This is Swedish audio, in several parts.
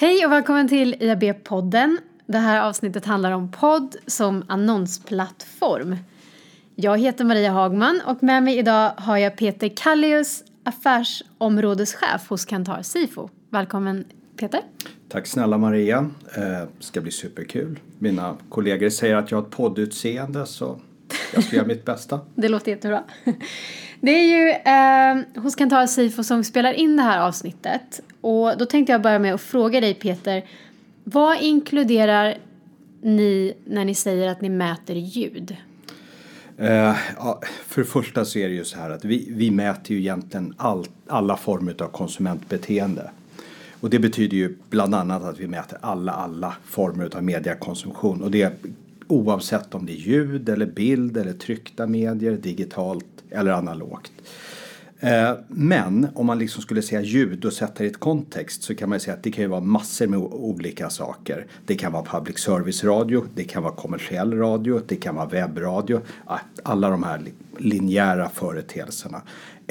Hej och välkommen till IAB-podden. Det här avsnittet handlar om podd som annonsplattform. Jag heter Maria Hagman och med mig idag har jag Peter Kallius, affärsområdeschef hos Kantar Sifo. Välkommen Peter. Tack snälla Maria. Det ska bli superkul. Mina kollegor säger att jag har ett poddutseende så jag ska göra mitt bästa. Det låter jättebra. Det är ju eh, hos Kantar Sifo som spelar in det här avsnittet. Och då tänkte jag börja med att fråga dig Peter. Vad inkluderar ni när ni säger att ni mäter ljud? Ja, för det första så är det ju så här att vi, vi mäter ju egentligen all, alla former av konsumentbeteende. Och det betyder ju bland annat att vi mäter alla, alla former av mediekonsumtion. Och det oavsett om det är ljud eller bild eller tryckta medier, digitalt eller analogt. Eh, men om man liksom skulle säga ljud och sätta det i ett kontext så kan man säga att det kan ju vara massor med olika saker. Det kan vara public service radio, det kan vara kommersiell radio, det kan vara webbradio. Ah, alla de här linjära företeelserna.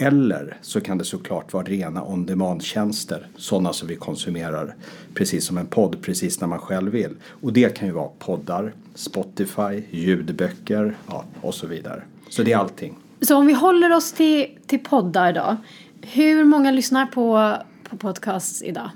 Eller så kan det såklart vara rena on demand-tjänster, sådana som vi konsumerar precis som en podd, precis när man själv vill. Och det kan ju vara poddar, Spotify, ljudböcker ja, och så vidare. Så det är allting. Så om vi håller oss till, till poddar då. Hur många lyssnar på, på podcasts idag?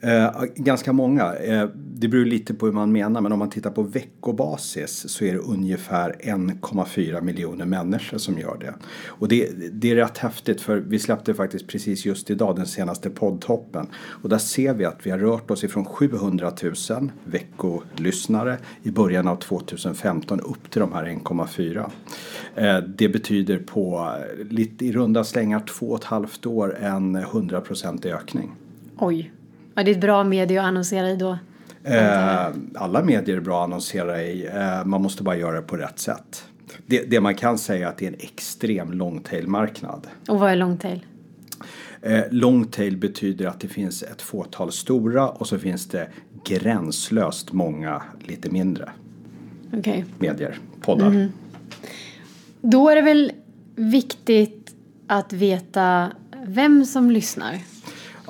Eh, ganska många. Eh, det beror lite på hur man menar men om man tittar på veckobasis så är det ungefär 1,4 miljoner människor som gör det. Och det, det är rätt häftigt för vi släppte faktiskt precis just idag den senaste poddtoppen. Och där ser vi att vi har rört oss ifrån 700 000 veckolyssnare i början av 2015 upp till de här 1,4. Eh, det betyder på lite i runda slängar två och ett halvt år en 100% ökning. Oj. Ja, det är ett bra medie att annonsera i då. Eh, alla medier är bra att annonsera i. Eh, man måste bara göra det på rätt sätt. Det, det man kan säga är att det är en extrem longtail-marknad. Och vad är longtail? Eh, longtail betyder att det finns ett fåtal stora och så finns det gränslöst många lite mindre okay. medier, poddar. Mm. Då är det väl viktigt att veta vem som lyssnar.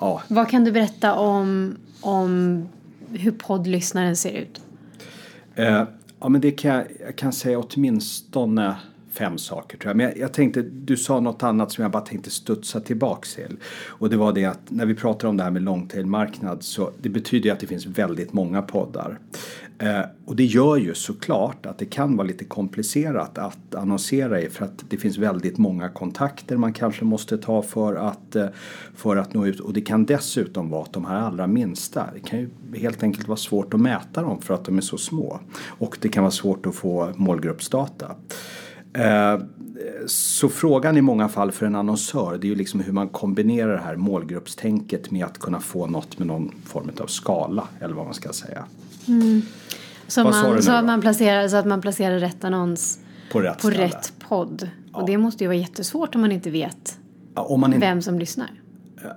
Ja. Vad kan du berätta om, om hur poddlyssnaren ser ut? Eh, ja, men det kan jag, jag kan säga åtminstone fem saker tror jag. Men jag, jag, tänkte, du sa något annat som jag bara tänkte studsa tillbaks till. Och det var det att när vi pratar om det här med longtailmarknad så det betyder ju att det finns väldigt många poddar. Eh, och det gör ju såklart att det kan vara lite komplicerat att annonsera i för att det finns väldigt många kontakter man kanske måste ta för att, eh, för att nå ut. Och det kan dessutom vara att de här allra minsta, det kan ju helt enkelt vara svårt att mäta dem för att de är så små. Och det kan vara svårt att få målgruppsdata. Eh, så frågan i många fall för en annonsör det är ju liksom hur man kombinerar det här målgruppstänket med att kunna få något med någon form av skala eller vad man ska säga. Mm. Så, man, så, att man placerar, så att man placerar rätt annons på rätt, på rätt podd. Ja. Och det måste ju vara jättesvårt om man inte vet ja, man vem som lyssnar.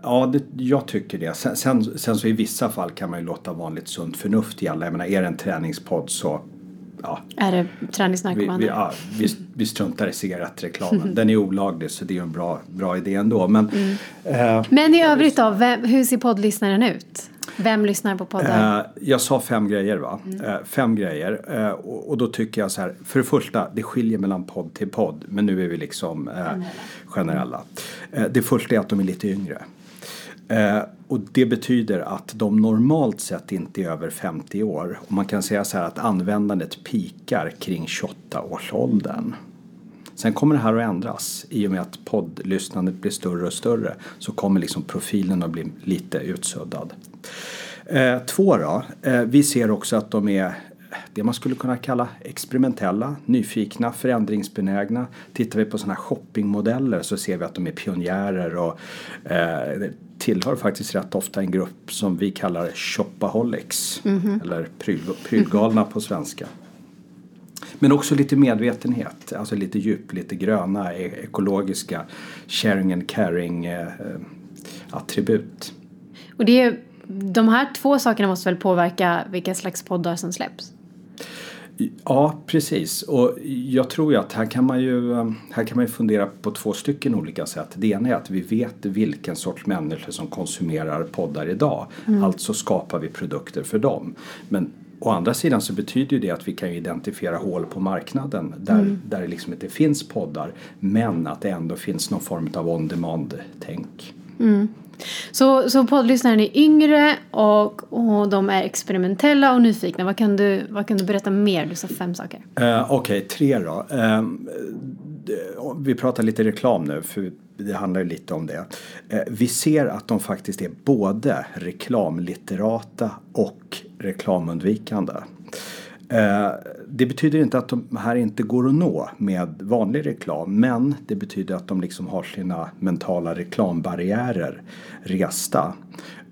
Ja, det, jag tycker det. Sen, sen, sen, så i vissa fall kan man ju låta vanligt sunt förnuft gälla. Jag menar, är det en träningspodd så Ja. Är det träningsnarkomaner? Vi, vi, ja, vi, vi struntar i cigarettreklamen. Den är olaglig så det är en bra, bra idé ändå. Men, mm. eh, Men i övrigt då, vem, hur ser poddlyssnaren ut? Vem lyssnar på poddar? Eh, jag sa fem grejer va? Mm. Eh, fem grejer. Eh, och, och, då tycker jag så här. För det första, det skiljer mellan podd till podd. Men nu är vi liksom eh, generella. Eh, det första är att de är lite yngre. Eh, och det betyder att de normalt sett inte är över 50 år. Och man kan säga så här att användandet pikar kring 28-årsåldern. Sen kommer det här att ändras. I och med att poddlyssnandet blir större och större så kommer liksom profilen att bli lite utsuddad. Eh, två då. Eh, vi ser också att de är det man skulle kunna kalla experimentella, nyfikna, förändringsbenägna. Tittar vi på sådana här shoppingmodeller så ser vi att de är pionjärer och eh, tillhör faktiskt rätt ofta en grupp som vi kallar shopaholics mm -hmm. eller pryl, prylgalna på svenska. Men också lite medvetenhet, alltså lite djup, lite gröna, e ekologiska sharing and caring eh, attribut. Och det är, de här två sakerna måste väl påverka vilka slags poddar som släpps? Ja, precis. Och jag tror ju att här kan man ju, här kan man ju fundera på två stycken olika sätt. Det ena är att vi vet vilken sorts människor som konsumerar poddar idag. Mm. Alltså skapar vi produkter för dem. Men Å andra sidan så betyder det att vi kan identifiera hål på marknaden där, mm. där det liksom inte finns poddar men att det ändå finns någon form av on-demand-tänk. Mm. Så, så poddlyssnaren är yngre och, och de är experimentella och nyfikna. Vad kan du, vad kan du berätta mer? Du sa fem saker. Uh, Okej, okay, tre då. Uh, vi pratar lite reklam nu för det handlar ju lite om det. Uh, vi ser att de faktiskt är både reklamlitterata och reklamundvikande. Eh, det betyder inte att de här inte går att nå med vanlig reklam men det betyder att de liksom har sina mentala reklambarriärer resta.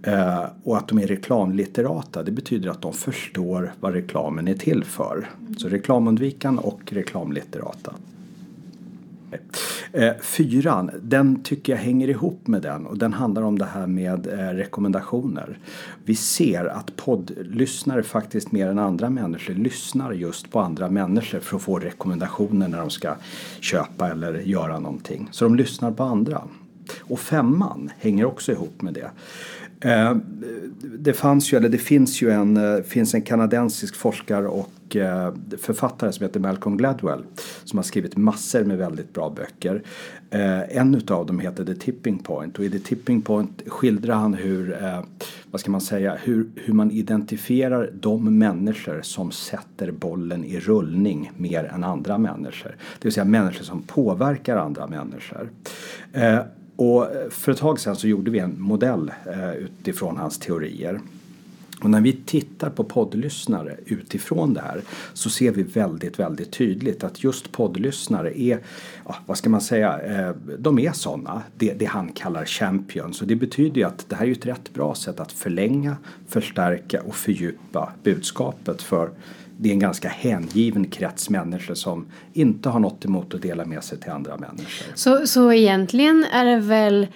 Eh, och att de är reklamlitterata det betyder att de förstår vad reklamen är till för. Så reklamundvikan och reklamlitterata. Eh, fyran, den tycker jag hänger ihop med den och den handlar om det här med eh, rekommendationer. Vi ser att poddlyssnare faktiskt mer än andra människor lyssnar just på andra människor för att få rekommendationer när de ska köpa eller göra någonting. Så de lyssnar på andra. Och femman hänger också ihop med det. Eh, det fanns ju, eller det finns ju en, eh, finns en kanadensisk forskare och eh, författare som heter Malcolm Gladwell som har skrivit massor med väldigt bra böcker. En utav dem heter The Tipping Point och i The Tipping Point skildrar han hur, vad ska man säga, hur, hur man identifierar de människor som sätter bollen i rullning mer än andra människor. Det vill säga människor som påverkar andra människor. Och för ett tag sedan så gjorde vi en modell eh, utifrån hans teorier. Och när vi tittar på poddlyssnare utifrån det här så ser vi väldigt, väldigt tydligt att just poddlyssnare är, ja, vad ska man säga, eh, de är sådana, det, det han kallar champions. Och det betyder ju att det här är ett rätt bra sätt att förlänga, förstärka och fördjupa budskapet för det är en ganska hängiven krets människor som inte har något emot att dela med sig till andra människor. Så, så egentligen är det väl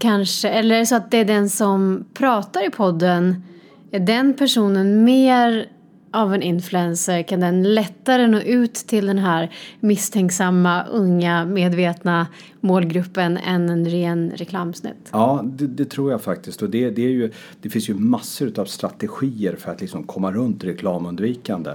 kanske, eller så att det är den som pratar i podden, är den personen mer av en influencer kan den lättare nå ut till den här misstänksamma, unga, medvetna målgruppen än en ren reklamsnutt? Ja, det, det, tror jag faktiskt. Och det, det, är ju, det finns ju massor av strategier för att liksom komma runt reklamundvikande.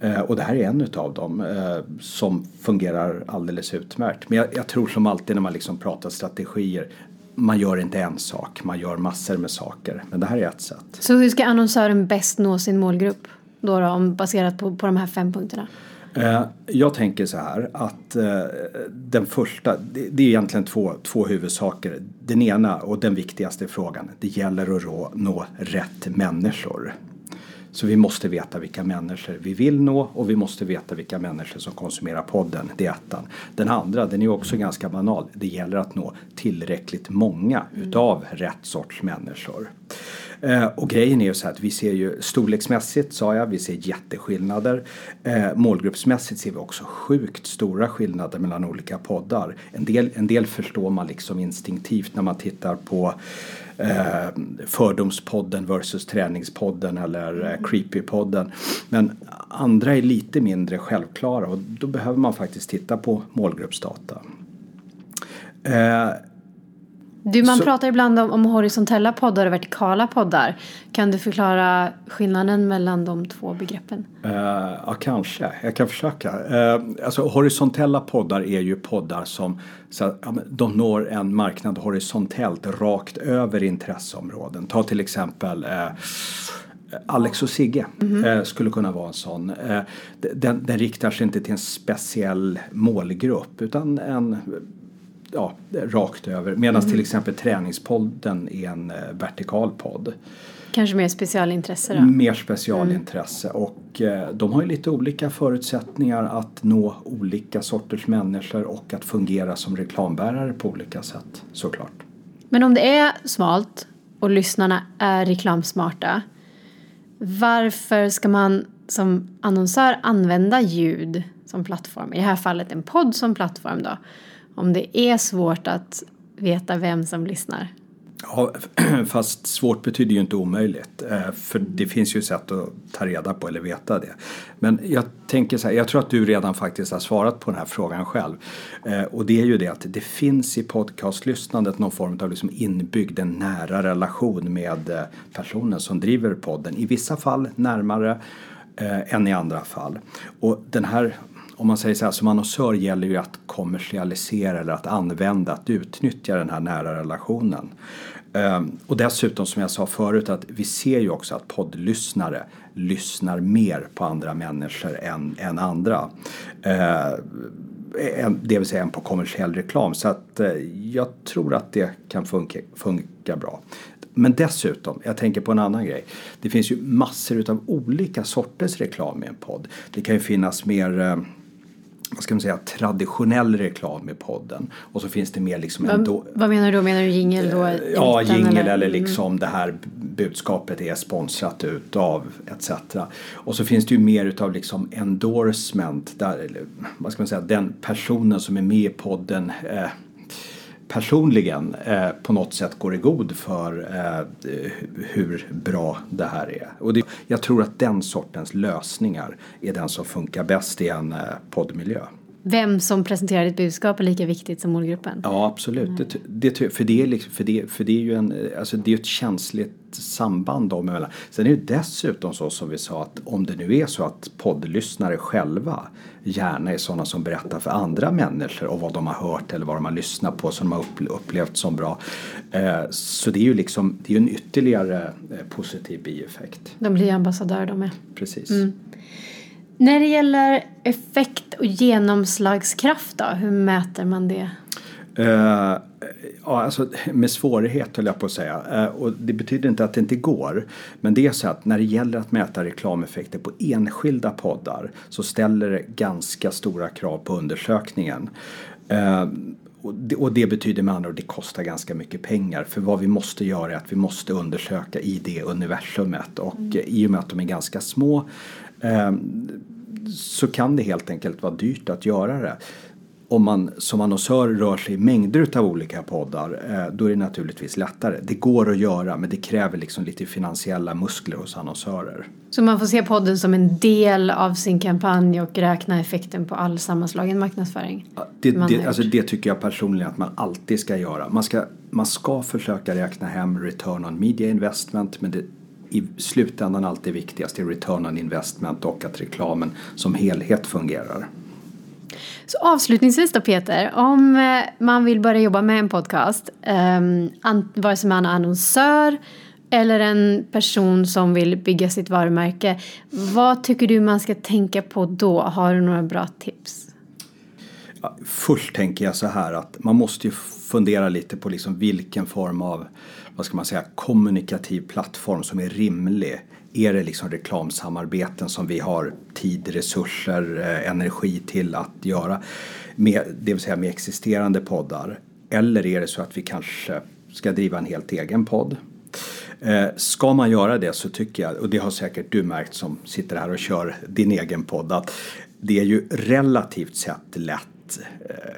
Eh, och det här är en utav dem eh, som fungerar alldeles utmärkt. Men jag, jag, tror som alltid när man liksom pratar strategier man gör inte en sak, man gör massor med saker. Men det här är ett sätt. Så hur ska annonsören bäst nå sin målgrupp? Då, då om, baserat på, på de här fem punkterna? Eh, jag tänker så här att eh, den första, det, det är egentligen två, två huvudsaker. Den ena och den viktigaste frågan, det gäller att nå rätt människor. Så vi måste veta vilka människor vi vill nå och vi måste veta vilka människor som konsumerar podden. Det är ettan. Den andra, den är också ganska banal. Det gäller att nå tillräckligt många utav rätt sorts människor. Eh, och grejen är ju så här att vi ser ju storleksmässigt sa jag, vi ser jätteskillnader. Eh, målgruppsmässigt ser vi också sjukt stora skillnader mellan olika poddar. En del, en del förstår man liksom instinktivt när man tittar på Fördomspodden versus Träningspodden eller eh, Creepypodden. Men andra är lite mindre självklara och då behöver man faktiskt titta på målgruppsdata. Du, man så, pratar ibland om, om, horisontella poddar och vertikala poddar. Kan du förklara skillnaden mellan de två begreppen? Uh, ja, kanske. Jag kan försöka. Uh, alltså, horisontella poddar är ju poddar som så, ja, de når en marknad horisontellt rakt över intresseområden. Ta till exempel uh, Alex och Sigge mm -hmm. skulle kunna vara en sån. Den, den riktar sig inte till en speciell målgrupp utan en ja, rakt över. Medan mm. till exempel Träningspodden är en eh, vertikal podd. Kanske mer specialintresse då? Mer specialintresse mm. och eh, de har ju lite olika förutsättningar att nå olika sorters människor och att fungera som reklambärare på olika sätt såklart. Men om det är smalt och lyssnarna är reklamsmarta varför ska man som annonsör använda ljud som plattform? I det här fallet en podd som plattform då om det är svårt att veta vem som lyssnar? Ja, fast svårt betyder ju inte omöjligt. Eh, för det finns ju sätt att ta reda på eller veta det. Men jag tänker så här, jag tror att du redan faktiskt har svarat på den här frågan själv. Eh, och det är ju det att det finns i podcastlyssnandet någon form av liksom inbyggd en nära relation med eh, personen som driver podden. I vissa fall närmare än i andra fall. Och den här om man säger så här, som annonsör gäller ju att kommersialisera eller att använda, att utnyttja den här nära relationen. Ehm, och dessutom som jag sa förut att vi ser ju också att poddlyssnare lyssnar mer på andra människor än, än andra. Ehm, det vill säga än på kommersiell reklam. Så att eh, jag tror att det kan funka, funka bra. Men dessutom, jag tänker på en annan grej. Det finns ju massor utav olika sorters reklam i en podd. Det kan ju finnas mer ehm, vad ska man säga, traditionell reklam i podden. Och så finns det mer liksom vad, ändå, vad menar du då? Menar du jingel då? Eh, ja, jingel eller, eller mm. liksom mm. det här budskapet är sponsrat utav etc. Och så finns det ju mer utav liksom endorsement där, vad ska man säga, den personen som är med i podden eh, personligen eh, på något sätt går i god för eh, hur bra det här är. Och det, jag tror att den sortens lösningar är den som funkar bäst i en eh, poddmiljö. Vem som presenterar ditt budskap är lika viktigt som målgruppen? Ja absolut. Mm. Det, det, för, det är liksom, för, det, för det är ju en, alltså det är ett känsligt samband dem emellan. Sen är det dessutom så som vi sa att om det nu är så att poddlyssnare själva gärna är sådana som berättar för andra människor och vad de har hört eller vad de har lyssnat på som de har upplevt som bra. Eh, så det är ju liksom, det är en ytterligare eh, positiv bieffekt. De blir ambassadörer de med. Precis. Mm. När det gäller effekt och genomslagskraft då, hur mäter man det? Uh, ja, alltså med svårighet höll jag på att säga. Uh, och det betyder inte att det inte går. Men det är så att när det gäller att mäta reklameffekter på enskilda poddar så ställer det ganska stora krav på undersökningen. Uh, och det, och det, betyder med andra ord att det kostar ganska mycket pengar. För vad vi måste göra är att vi måste undersöka i det universumet. Och mm. i och med att de är ganska små så kan det helt enkelt vara dyrt att göra det om man som annonsör rör sig i mängder av olika poddar eh, då är det naturligtvis lättare. Det går att göra men det kräver liksom lite finansiella muskler hos annonsörer. Så man får se podden som en del av sin kampanj och räkna effekten på all sammanslagen marknadsföring? Det, det, alltså det tycker jag personligen att man alltid ska göra. Man ska, man ska försöka räkna hem return on media investment men det i slutändan alltid viktigast är return on investment och att reklamen som helhet fungerar. Så avslutningsvis då Peter, om eh, man vill börja jobba med en podcast, um, vare sig man är annonsör eller en person som vill bygga sitt varumärke, vad tycker du man ska tänka på då? Har du några bra tips? Först tänker jag så här att man måste ju fundera lite på liksom vilken form av vad ska man säga, kommunikativ plattform som är rimlig. Är det liksom reklamsamarbeten som vi har tid, resurser, eh, energi till att göra? Med, det vill säga med existerande poddar. Eller är det så att vi kanske ska driva en helt egen podd? Eh, ska man göra det så tycker jag, och det har säkert du märkt som sitter här och kör din egen podd, att det är ju relativt sett lätt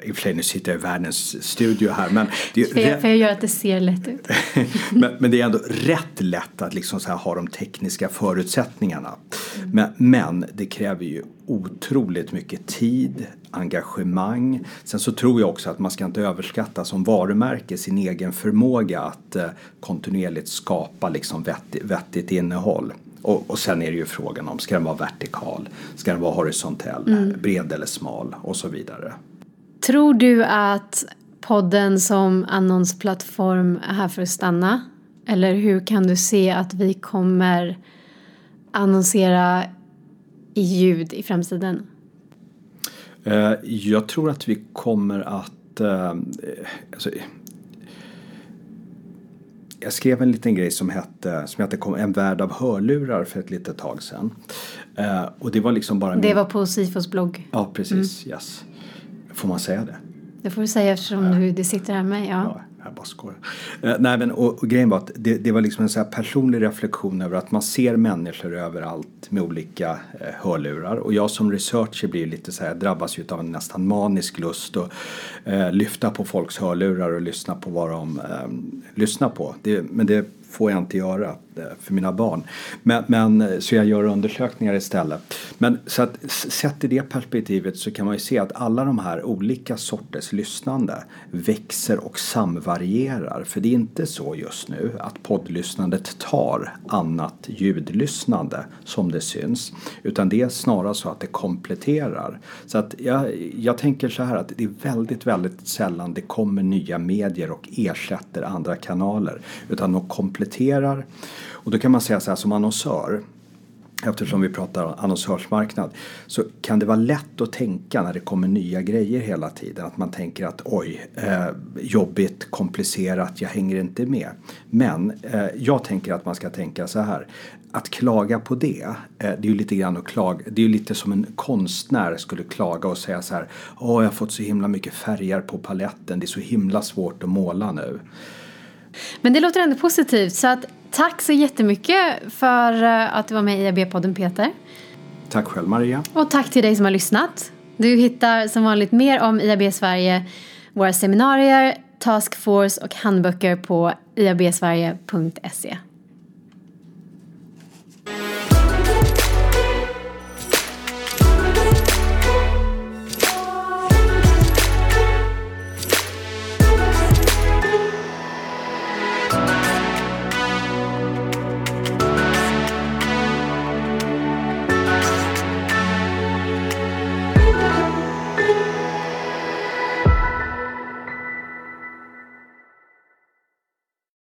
i och för sig nu sitter jag i världens studio här men det är för, för jag gör att det ser lätt ut. men, men, det är ändå rätt lätt att liksom så här ha de tekniska förutsättningarna. Mm. Men, men det kräver ju otroligt mycket tid, engagemang. Sen så tror jag också att man ska inte överskatta som varumärke sin egen förmåga att eh, kontinuerligt skapa liksom vettigt, vettigt innehåll. Och, och sen är det ju frågan om, ska den vara vertikal? Ska den vara horisontell? Mm. Bred eller smal? Och så vidare. Tror du att podden som annonsplattform är här för att stanna? Eller hur kan du se att vi kommer annonsera i ljud i framtiden? Eh, jag tror att vi kommer att eh, alltså, jag skrev en liten grej som hette, som hette En värld av hörlurar för ett litet tag sedan. Uh, och det var liksom bara... Det min... var på Sifos blogg? Ja, precis. Mm. Yes. Får man säga det? Det får du säga eftersom uh, du, sitter här med. Ja. ja bara skojar. Eh, nej, men, och, och grejen var att det, det var liksom en så personlig reflektion över att man ser människor överallt med olika eh, hörlurar. Och jag som researcher blir lite så här, drabbas ju av en nästan manisk lust att eh, lyfta på folks hörlurar och lyssna på vad de eh, lyssnar på. Det, men det får jag inte göra eh, för mina barn. Men, men, eh, så jag gör undersökningar istället. Men så att sett i det perspektivet så kan man ju se att alla de här olika sorters lyssnande växer och samvarierar. För det är inte så just nu att poddlyssnandet tar annat ljudlyssnande som det syns. Utan det är snarare så att det kompletterar. Så att jag, jag tänker så här att det är väldigt, väldigt sällan det kommer nya medier och ersätter andra kanaler. Utan de kompletterar kompletterar Och då kan man säga så här som annonsör eftersom vi pratar annonsörsmarknad så kan det vara lätt att tänka när det kommer nya grejer hela tiden att man tänker att oj, eh, jobbigt, komplicerat, jag hänger inte med. Men eh, jag tänker att man ska tänka så här att klaga på det, eh, det är ju lite grann att klaga, det är ju lite som en konstnär skulle klaga och säga så här, åh jag har fått så himla mycket färger på paletten, det är så himla svårt att måla nu. Men det låter ändå positivt. Så att, tack så jättemycket för eh, att du var med i IAB-podden Peter. Tack själv Maria. Och tack till dig som har lyssnat. Du hittar som vanligt mer om IAB Sverige, våra seminarier, taskforce och handböcker på iabsverige.se.